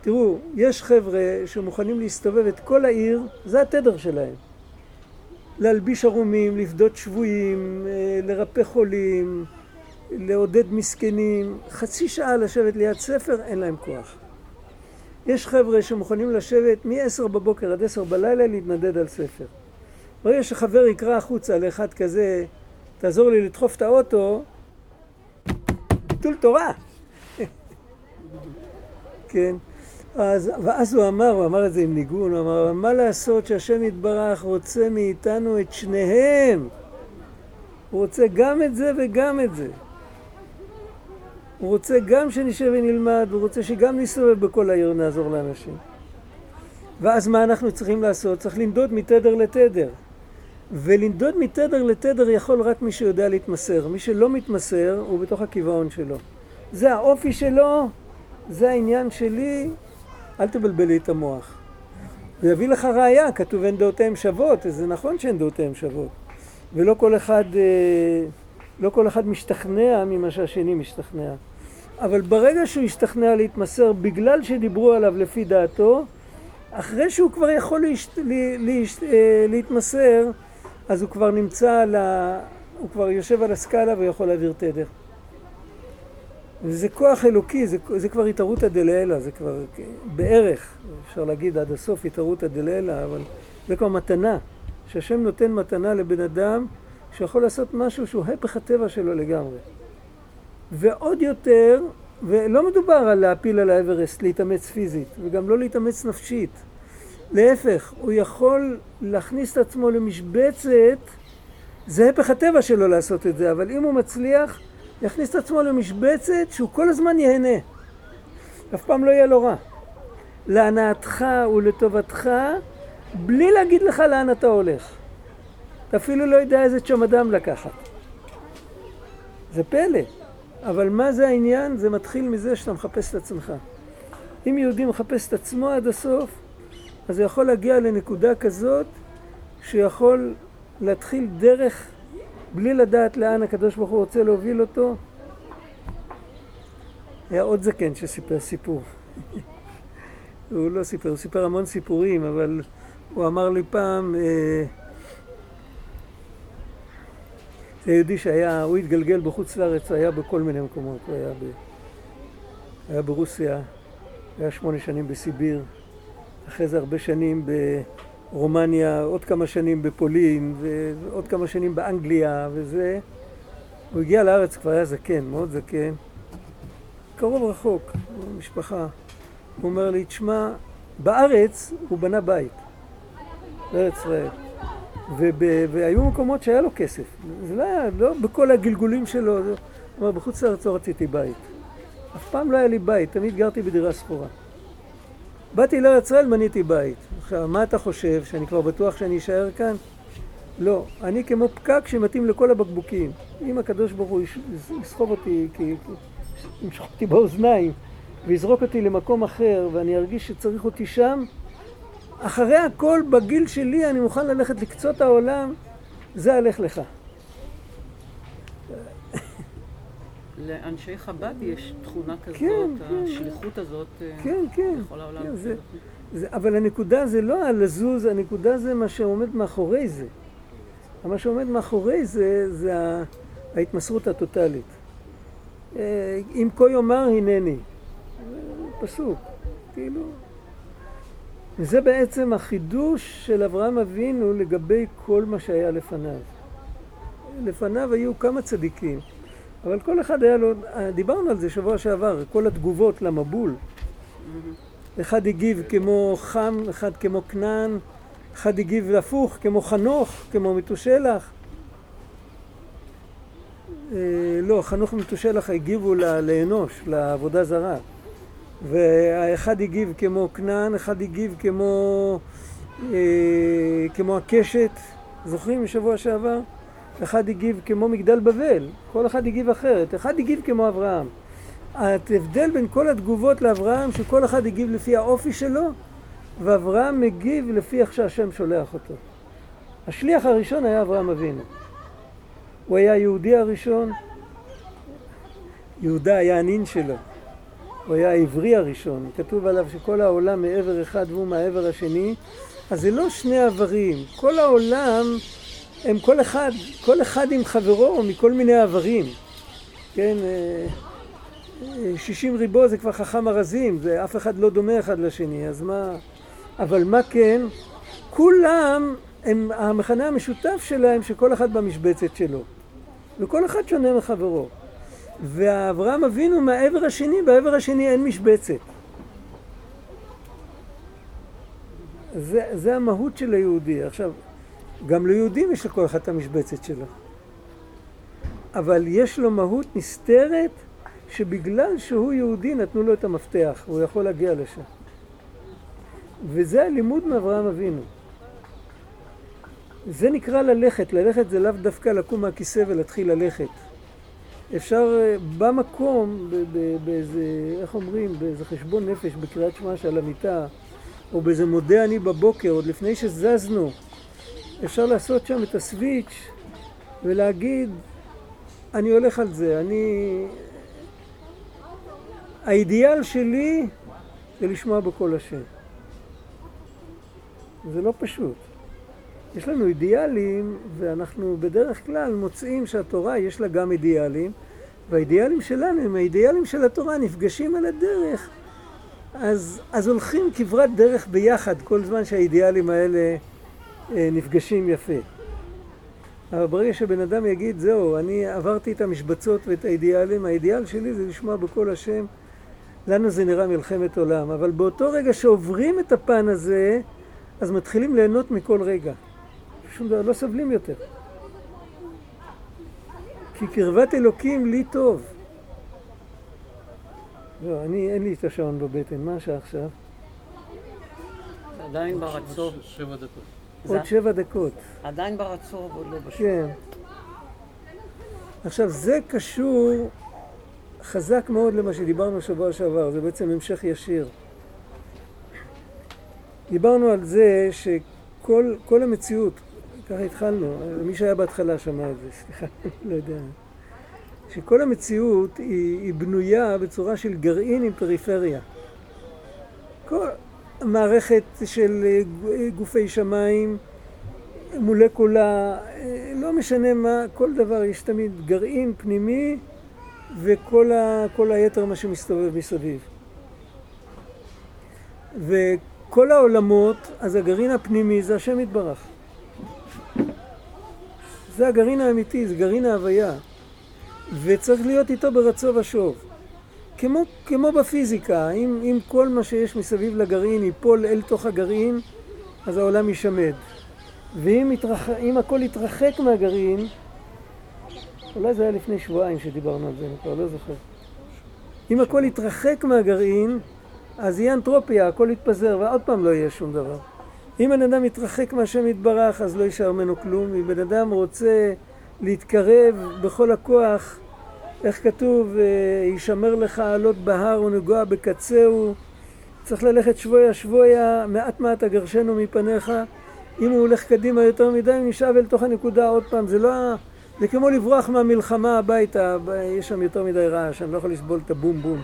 תראו, יש חבר'ה שמוכנים להסתובב את כל העיר, זה התדר שלהם. להלביש ערומים, לפדות שבויים, אה, לרפא חולים, לעודד מסכנים. חצי שעה לשבת ליד ספר, אין להם כוח. יש חבר'ה שמוכנים לשבת מ-10 בבוקר עד 10 בלילה להתנדד על ספר. ברגע שחבר יקרא החוצה לאחד כזה, תעזור לי לדחוף את האוטו, ביטול תורה. כן. אז, ואז הוא אמר, הוא אמר את זה עם ניגון, הוא אמר, מה לעשות שהשם יתברך רוצה מאיתנו את שניהם? הוא רוצה גם את זה וגם את זה. הוא רוצה גם שנשב ונלמד, הוא רוצה שגם נסתובב בכל העיר ונעזור לאנשים. ואז מה אנחנו צריכים לעשות? צריך לנדוד מתדר לתדר. ולנדוד מתדר לתדר יכול רק מי שיודע להתמסר. מי שלא מתמסר הוא בתוך הקיבעון שלו. זה האופי שלו, זה העניין שלי, אל תבלבלי את המוח. זה יביא לך ראייה, כתוב אין דעותיהם שוות, זה נכון שאין דעותיהם שוות. ולא כל אחד, אה, לא כל אחד משתכנע ממה שהשני משתכנע. אבל ברגע שהוא השתכנע להתמסר בגלל שדיברו עליו לפי דעתו, אחרי שהוא כבר יכול להשת... לה... להשת... אה, להתמסר, אז הוא כבר נמצא על ה... הוא כבר יושב על הסקאלה ויכול להעביר תדר. וזה כוח אלוקי, זה, זה כבר התערותא דלעילא, זה כבר בערך, אפשר להגיד עד הסוף התערותא דלעילא, אבל זה כבר מתנה, שהשם נותן מתנה לבן אדם שיכול לעשות משהו שהוא הפך הטבע שלו לגמרי. ועוד יותר, ולא מדובר על להפיל על האברסט, להתאמץ פיזית, וגם לא להתאמץ נפשית. להפך, הוא יכול להכניס את עצמו למשבצת, זה הפך הטבע שלו לעשות את זה, אבל אם הוא מצליח, יכניס את עצמו למשבצת שהוא כל הזמן ייהנה. אף פעם לא יהיה לו רע. להנאתך ולטובתך, בלי להגיד לך לאן אתה הולך. אתה אפילו לא יודע איזה צ'מדם לקחת. זה פלא. אבל מה זה העניין? זה מתחיל מזה שאתה מחפש את עצמך. אם יהודי מחפש את עצמו עד הסוף, אז הוא יכול להגיע לנקודה כזאת שיכול להתחיל דרך בלי לדעת לאן הקדוש ברוך הוא רוצה להוביל אותו. היה עוד זקן שסיפר סיפור. הוא לא סיפר, הוא סיפר המון סיפורים, אבל הוא אמר לי פעם, אה, זה יהודי שהיה, הוא התגלגל בחוץ לארץ, היה בכל מיני מקומות, הוא היה, ב, היה ברוסיה, היה שמונה שנים בסיביר, אחרי זה הרבה שנים ברומניה, עוד כמה שנים בפולין, ועוד כמה שנים באנגליה, וזה. הוא הגיע לארץ, כבר היה זקן, מאוד זקן, קרוב רחוק, משפחה. הוא אומר לי, תשמע, בארץ הוא בנה בית, בארץ ישראל. וב, והיו מקומות שהיה לו כסף. זה לא היה, לא בכל הגלגולים שלו. הוא אמר, בחוץ לארץ לא רציתי בית. אף פעם לא היה לי בית, תמיד גרתי בדירה שכורה. באתי לארץ ישראל, מניתי בית. עכשיו, מה אתה חושב, שאני כבר בטוח שאני אשאר כאן? לא. אני כמו פקק שמתאים לכל הבקבוקים. אם הקדוש ברוך הוא יסחוב אותי, ימשוך אותי באוזניים ויזרוק אותי למקום אחר ואני ארגיש שצריך אותי שם, אחרי הכל, בגיל שלי, אני מוכן ללכת לקצות העולם, זה הלך לך. לאנשי חב"ד יש תכונה כזאת, כן, כן. השליחות הזאת אה, כן, כן. בכל העולם. כן, זה, זה, אבל הנקודה זה לא הלזוז, הנקודה זה מה שעומד מאחורי זה. מה שעומד מאחורי זה, זה ההתמסרות הטוטלית. אה, אם כה יאמר הנני. פסוק. כאילו... וזה בעצם החידוש של אברהם אבינו לגבי כל מה שהיה לפניו. לפניו היו כמה צדיקים, אבל כל אחד היה לו, דיברנו על זה שבוע שעבר, כל התגובות למבול. אחד הגיב כמו חם, אחד כמו כנען, אחד הגיב הפוך, כמו חנוך, כמו מתושלח. אה, לא, חנוך ומתושלח הגיבו לאנוש, לעבודה זרה. והאחד הגיב כמו כנען, אחד הגיב כמו, אה, כמו הקשת, זוכרים משבוע שעבר? אחד הגיב כמו מגדל בבל, כל אחד הגיב אחרת, אחד הגיב כמו אברהם. ההבדל בין כל התגובות לאברהם, שכל אחד הגיב לפי האופי שלו, ואברהם מגיב לפי איך שהשם שולח אותו. השליח הראשון היה אברהם אבינו. הוא היה היהודי הראשון, יהודה היה הנין שלו. הוא היה העברי הראשון, כתוב עליו שכל העולם מעבר אחד והוא מהעבר השני, אז זה לא שני עברים, כל העולם הם כל אחד, כל אחד עם חברו מכל מיני עברים, כן? אה, אה, שישים ריבו זה כבר חכם ארזים, זה אף אחד לא דומה אחד לשני, אז מה... אבל מה כן? כולם, הם, המכנה המשותף שלהם שכל אחד במשבצת שלו. וכל אחד שונה מחברו. ואברהם אבינו מהעבר השני, בעבר השני אין משבצת. זה, זה המהות של היהודי. עכשיו, גם ליהודים יש לכל אחד את המשבצת שלו. אבל יש לו מהות נסתרת שבגלל שהוא יהודי נתנו לו את המפתח, הוא יכול להגיע לשם. וזה הלימוד מאברהם אבינו. זה נקרא ללכת, ללכת זה לאו דווקא לקום מהכיסא ולהתחיל ללכת. אפשר אה, במקום, באיזה, איך אומרים, באיזה חשבון נפש בקריאת שמע של המיטה, או באיזה מודה אני בבוקר, עוד לפני שזזנו, אפשר לעשות שם את הסוויץ' ולהגיד, אני הולך על זה, אני... האידיאל שלי זה לשמוע בקול השם. זה לא פשוט. יש לנו אידיאלים, ואנחנו בדרך כלל מוצאים שהתורה יש לה גם אידיאלים, והאידיאלים שלנו הם האידיאלים של התורה, נפגשים על הדרך, אז, אז הולכים כברת דרך ביחד כל זמן שהאידיאלים האלה אה, נפגשים יפה. אבל ברגע שבן אדם יגיד, זהו, אני עברתי את המשבצות ואת האידיאלים, האידיאל שלי זה לשמוע בקול השם, לנו זה נראה מלחמת עולם. אבל באותו רגע שעוברים את הפן הזה, אז מתחילים ליהנות מכל רגע. שום דבר, לא סובלים יותר. כי קרבת אלוקים לי טוב. לא, אני, אין לי את השעון בבטן, מה השעה עכשיו? עדיין. שבע דקות. עוד שבע דקות. עדיין ברצון, אבל לא בשוק. כן. עכשיו, זה קשור חזק מאוד למה שדיברנו שבוע שעבר, זה בעצם המשך ישיר. דיברנו על זה שכל המציאות, ככה התחלנו, מי שהיה בהתחלה שמע את זה, סליחה, לא יודע. שכל המציאות היא, היא בנויה בצורה של גרעין עם פריפריה. כל מערכת של גופי שמיים, מולקולה, לא משנה מה, כל דבר יש תמיד גרעין פנימי וכל ה, היתר מה שמסתובב מסביב. וכל העולמות, אז הגרעין הפנימי זה השם יתברך. זה הגרעין האמיתי, זה גרעין ההוויה. וצריך להיות איתו ברצו ושוב. כמו, כמו בפיזיקה, אם, אם כל מה שיש מסביב לגרעין ייפול אל תוך הגרעין, אז העולם יישמד. ואם יתרח, הכל יתרחק מהגרעין, אולי זה היה לפני שבועיים שדיברנו על זה, אני כבר לא זוכר. אם הכל יתרחק מהגרעין, אז יהיה אנטרופיה, הכל יתפזר, ועוד פעם לא יהיה שום דבר. אם בן אדם יתרחק מהשם יתברך, אז לא יישאר ממנו כלום. אם בן אדם רוצה להתקרב בכל הכוח, איך כתוב, יישמר לך עלות בהר ונגוע בקצהו, צריך ללכת שבויה שבויה, מעט מעט אגרשנו מפניך. אם הוא הולך קדימה יותר מדי, נשאב אל תוך הנקודה עוד פעם. זה לא... זה כמו לברוח מהמלחמה הביתה, יש שם יותר מדי רעש, אני לא יכול לסבול את הבום בום.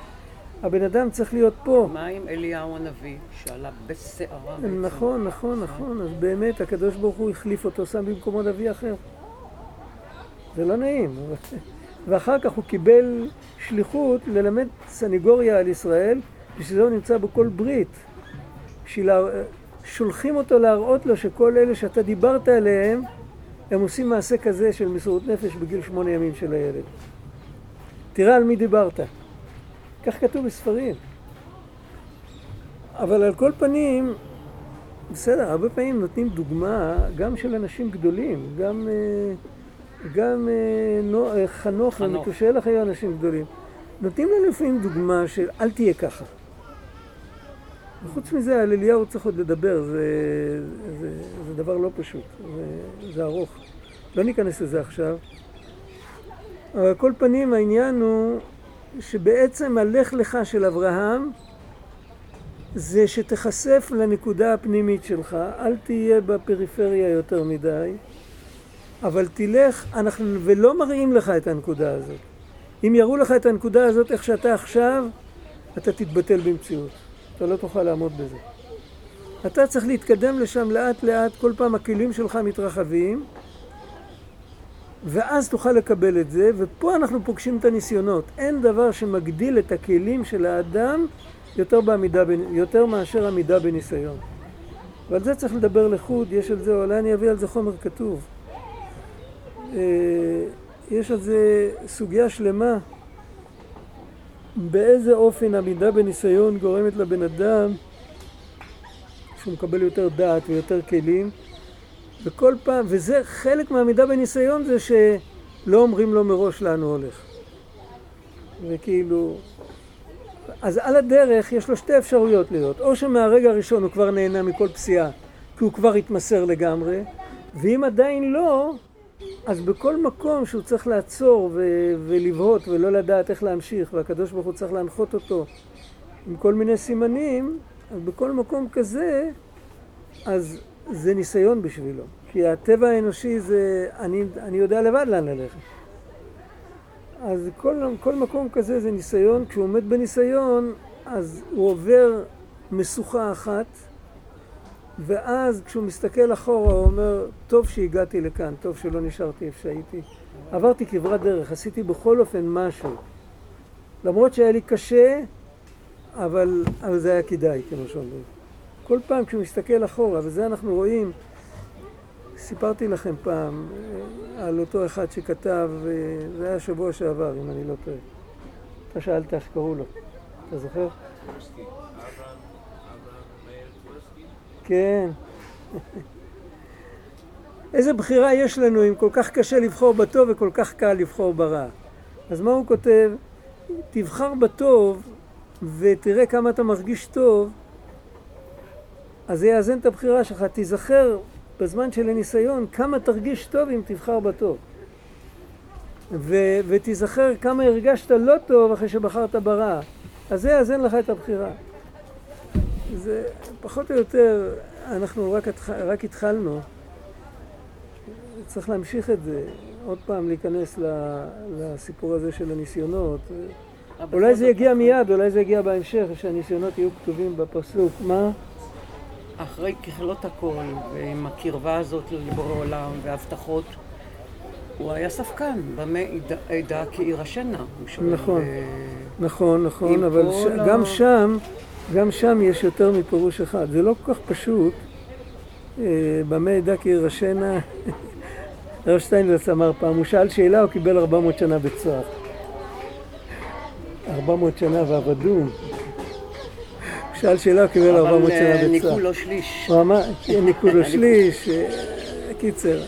הבן אדם צריך להיות פה. מה עם אליהו הנביא, שעלה בסערה? נכון, נכון, נכון. אז באמת, הקדוש ברוך הוא החליף אותו, שם במקומו נביא אחר. זה לא נעים. ואחר כך הוא קיבל שליחות ללמד סניגוריה על ישראל, בשביל זה הוא נמצא בכל ברית. בשביל שולחים אותו להראות לו שכל אלה שאתה דיברת עליהם, הם עושים מעשה כזה של מסירות נפש בגיל שמונה ימים של הילד. תראה על מי דיברת. כך כתוב בספרים. אבל על כל פנים, בסדר, הרבה פעמים נותנים דוגמה גם של אנשים גדולים, גם, אה, גם אה, אה, חנוך ומתושלח היו אנשים גדולים. נותנים לנו לפעמים דוגמה של אל תהיה ככה. וחוץ מזה, על אליהו צריך עוד לדבר, זה, זה, זה דבר לא פשוט, זה, זה ארוך. לא ניכנס לזה עכשיו. אבל על כל פנים העניין הוא שבעצם הלך לך של אברהם זה שתיחשף לנקודה הפנימית שלך, אל תהיה בפריפריה יותר מדי, אבל תלך, אנחנו, ולא מראים לך את הנקודה הזאת. אם יראו לך את הנקודה הזאת איך שאתה עכשיו, אתה תתבטל במציאות. אתה לא תוכל לעמוד בזה. אתה צריך להתקדם לשם לאט לאט, כל פעם הכלים שלך מתרחבים, ואז תוכל לקבל את זה, ופה אנחנו פוגשים את הניסיונות. אין דבר שמגדיל את הכלים של האדם יותר, בעמידה, יותר מאשר עמידה בניסיון. ועל זה צריך לדבר לחוד, יש על זה, אולי אני אביא על זה חומר כתוב. אה, יש על זה סוגיה שלמה, באיזה אופן עמידה בניסיון גורמת לבן אדם שהוא מקבל יותר דעת ויותר כלים, וכל פעם, וזה חלק מהעמידה בניסיון זה שלא אומרים לו מראש לאן הוא הולך. וכאילו, אז על הדרך יש לו שתי אפשרויות להיות, או שמהרגע הראשון הוא כבר נהנה מכל פסיעה, כי הוא כבר התמסר לגמרי, ואם עדיין לא, אז בכל מקום שהוא צריך לעצור ו- ולבהות ולא לדעת איך להמשיך, והקדוש ברוך הוא צריך להנחות אותו עם כל מיני סימנים, אז בכל מקום כזה, אז זה ניסיון בשבילו. כי הטבע האנושי זה, אני, אני יודע לבד לאן ללכת. אז כל, כל מקום כזה זה ניסיון, כשהוא עומד בניסיון, אז הוא עובר משוכה אחת, ואז כשהוא מסתכל אחורה הוא אומר, טוב שהגעתי לכאן, טוב שלא נשארתי איפה שהייתי. עברתי כברת דרך, עשיתי בכל אופן משהו. למרות שהיה לי קשה, אבל, אבל זה היה כדאי, כמו שאומרים. כל פעם כשהוא מסתכל אחורה, וזה אנחנו רואים, סיפרתי לכם פעם אה, על אותו אחד שכתב, אה, זה היה שבוע שעבר, אם אני לא טועה. אתה שאלת איך קראו לו, אתה זוכר? כן. איזה בחירה יש לנו אם כל כך קשה לבחור בטוב וכל כך קל לבחור ברע. אז מה הוא כותב? תבחר בטוב ותראה כמה אתה מרגיש טוב, אז זה יאזן את הבחירה שלך. תיזכר בזמן של הניסיון כמה תרגיש טוב אם תבחר בטוב. ו- ותיזכר כמה הרגשת לא טוב אחרי שבחרת ברע. אז זה יאזן לך את הבחירה. זה פחות או יותר, אנחנו רק, רק התחלנו, צריך להמשיך את זה, עוד פעם להיכנס לסיפור הזה של הניסיונות. אולי זה יגיע מיד, אולי זה יגיע בהמשך, שהניסיונות יהיו כתובים בפסוק. מה? אחרי ככלות הכל, ועם הקרבה הזאת לבורא עולם והבטחות, הוא היה ספקן, במה אדע כי ירשנה. נכון, נכון, נכון, אבל ש... גם שם, גם שם יש יותר מפירוש אחד. זה לא כל כך פשוט. במה אדע כי ירשנה, הרב שטיינברץ אמר פעם, הוא שאל שאלה, הוא קיבל 400 שנה בצוהר. 400 שנה ועבדום. שאל שאלה, הוא קיבל 400 שנה בצה"ל. אבל ניקו לו שליש. הוא אמר, ניקו לו שליש, קיצר.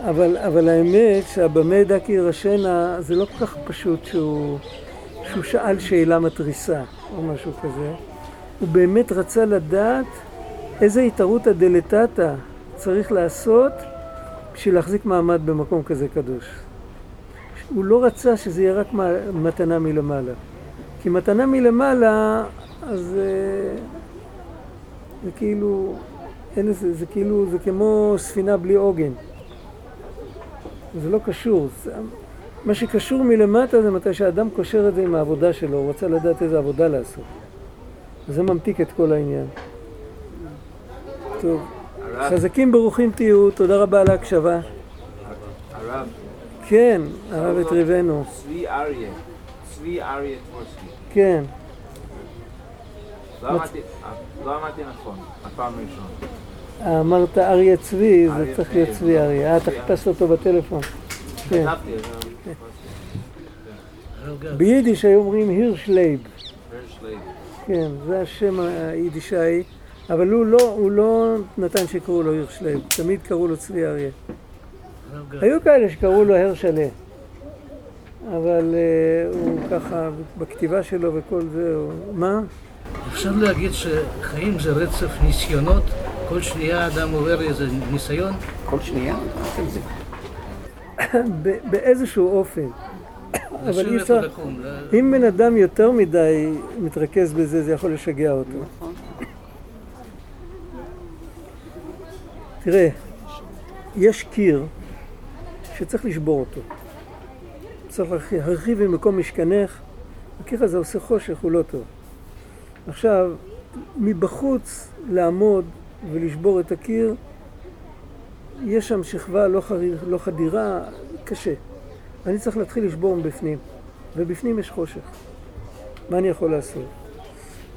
אבל, אבל האמת שהבמה ידע כי ירשנה זה לא כל כך פשוט שהוא, שהוא שאל שאלה מתריסה או משהו כזה. הוא באמת רצה לדעת איזה התערותא דלתתא צריך לעשות בשביל להחזיק מעמד במקום כזה קדוש. הוא לא רצה שזה יהיה רק מתנה מלמעלה. כי מתנה מלמעלה, אז זה כאילו, אין איזה, זה כאילו, זה כמו ספינה בלי עוגן. זה לא קשור. זה, מה שקשור מלמטה זה מתי שהאדם קושר את זה עם העבודה שלו, הוא רוצה לדעת איזה עבודה לעשות. זה ממתיק את כל העניין. טוב, חזקים ברוכים תהיו, תודה רבה על ההקשבה. הרב. כן, הרב הטריבנו. צבי אריה. צבי אריה טבורסקי. כן. לא לא אמרתי נכון, הפעם הראשונה. אמרת אריה צבי, זה צריך להיות צבי אריה. אה, אתה חיפשת אותו בטלפון. כן. ביידיש היו אומרים הירשלייב. כן, זה השם היידישאי, אבל הוא לא, הוא לא נתן שקראו לו הירשלייב, תמיד קראו לו צבי אריה. היו כאלה שקראו לו הרשלה, אבל uh, הוא ככה, בכתיבה שלו וכל זה, הוא... מה? אפשר להגיד שחיים זה רצף ניסיונות, כל שנייה אדם עובר איזה ניסיון? כל שנייה? אתם זה. ב- באיזשהו אופן. אבל אי אפשר, אם בן אדם יותר מדי מתרכז בזה, זה יכול לשגע אותו. נכון. תראה, יש קיר שצריך לשבור אותו. צריך להרחיב, הרחיבי ממקום משכנך, הקיר הזה עושה חושך, הוא לא טוב. עכשיו, מבחוץ לעמוד ולשבור את הקיר, יש שם שכבה לא, חריר, לא חדירה, קשה. אני צריך להתחיל לשבור מבפנים, ובפנים יש חושך. מה אני יכול לעשות?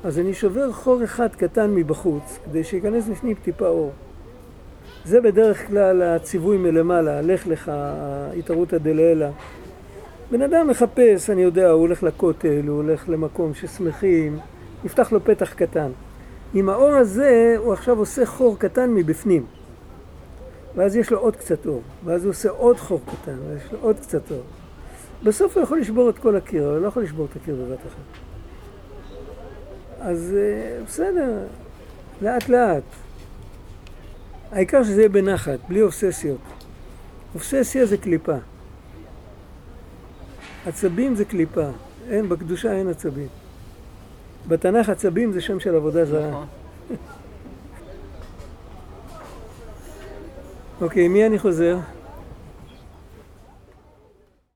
אז אני שובר חור אחד קטן מבחוץ, כדי שייכנס בפנים טיפה אור. זה בדרך כלל הציווי מלמעלה, לך לך, התערותא דלעילא. בן אדם מחפש, אני יודע, הוא הולך לכותל, הוא הולך למקום ששמחים, נפתח לו פתח קטן. עם האור הזה הוא עכשיו עושה חור קטן מבפנים. ואז יש לו עוד קצת אור, ואז הוא עושה עוד חור קטן, ויש לו עוד קצת אור. בסוף הוא יכול לשבור את כל הקיר, אבל הוא לא יכול לשבור את הקיר בבת אחת. אז אה, בסדר, לאט לאט. העיקר שזה יהיה בנחת, בלי אובססיות. אובססיה זה קליפה. עצבים זה קליפה. אין, בקדושה אין עצבים. בתנ"ך עצבים זה שם של עבודה זרה. נכון. אוקיי, מי אני חוזר?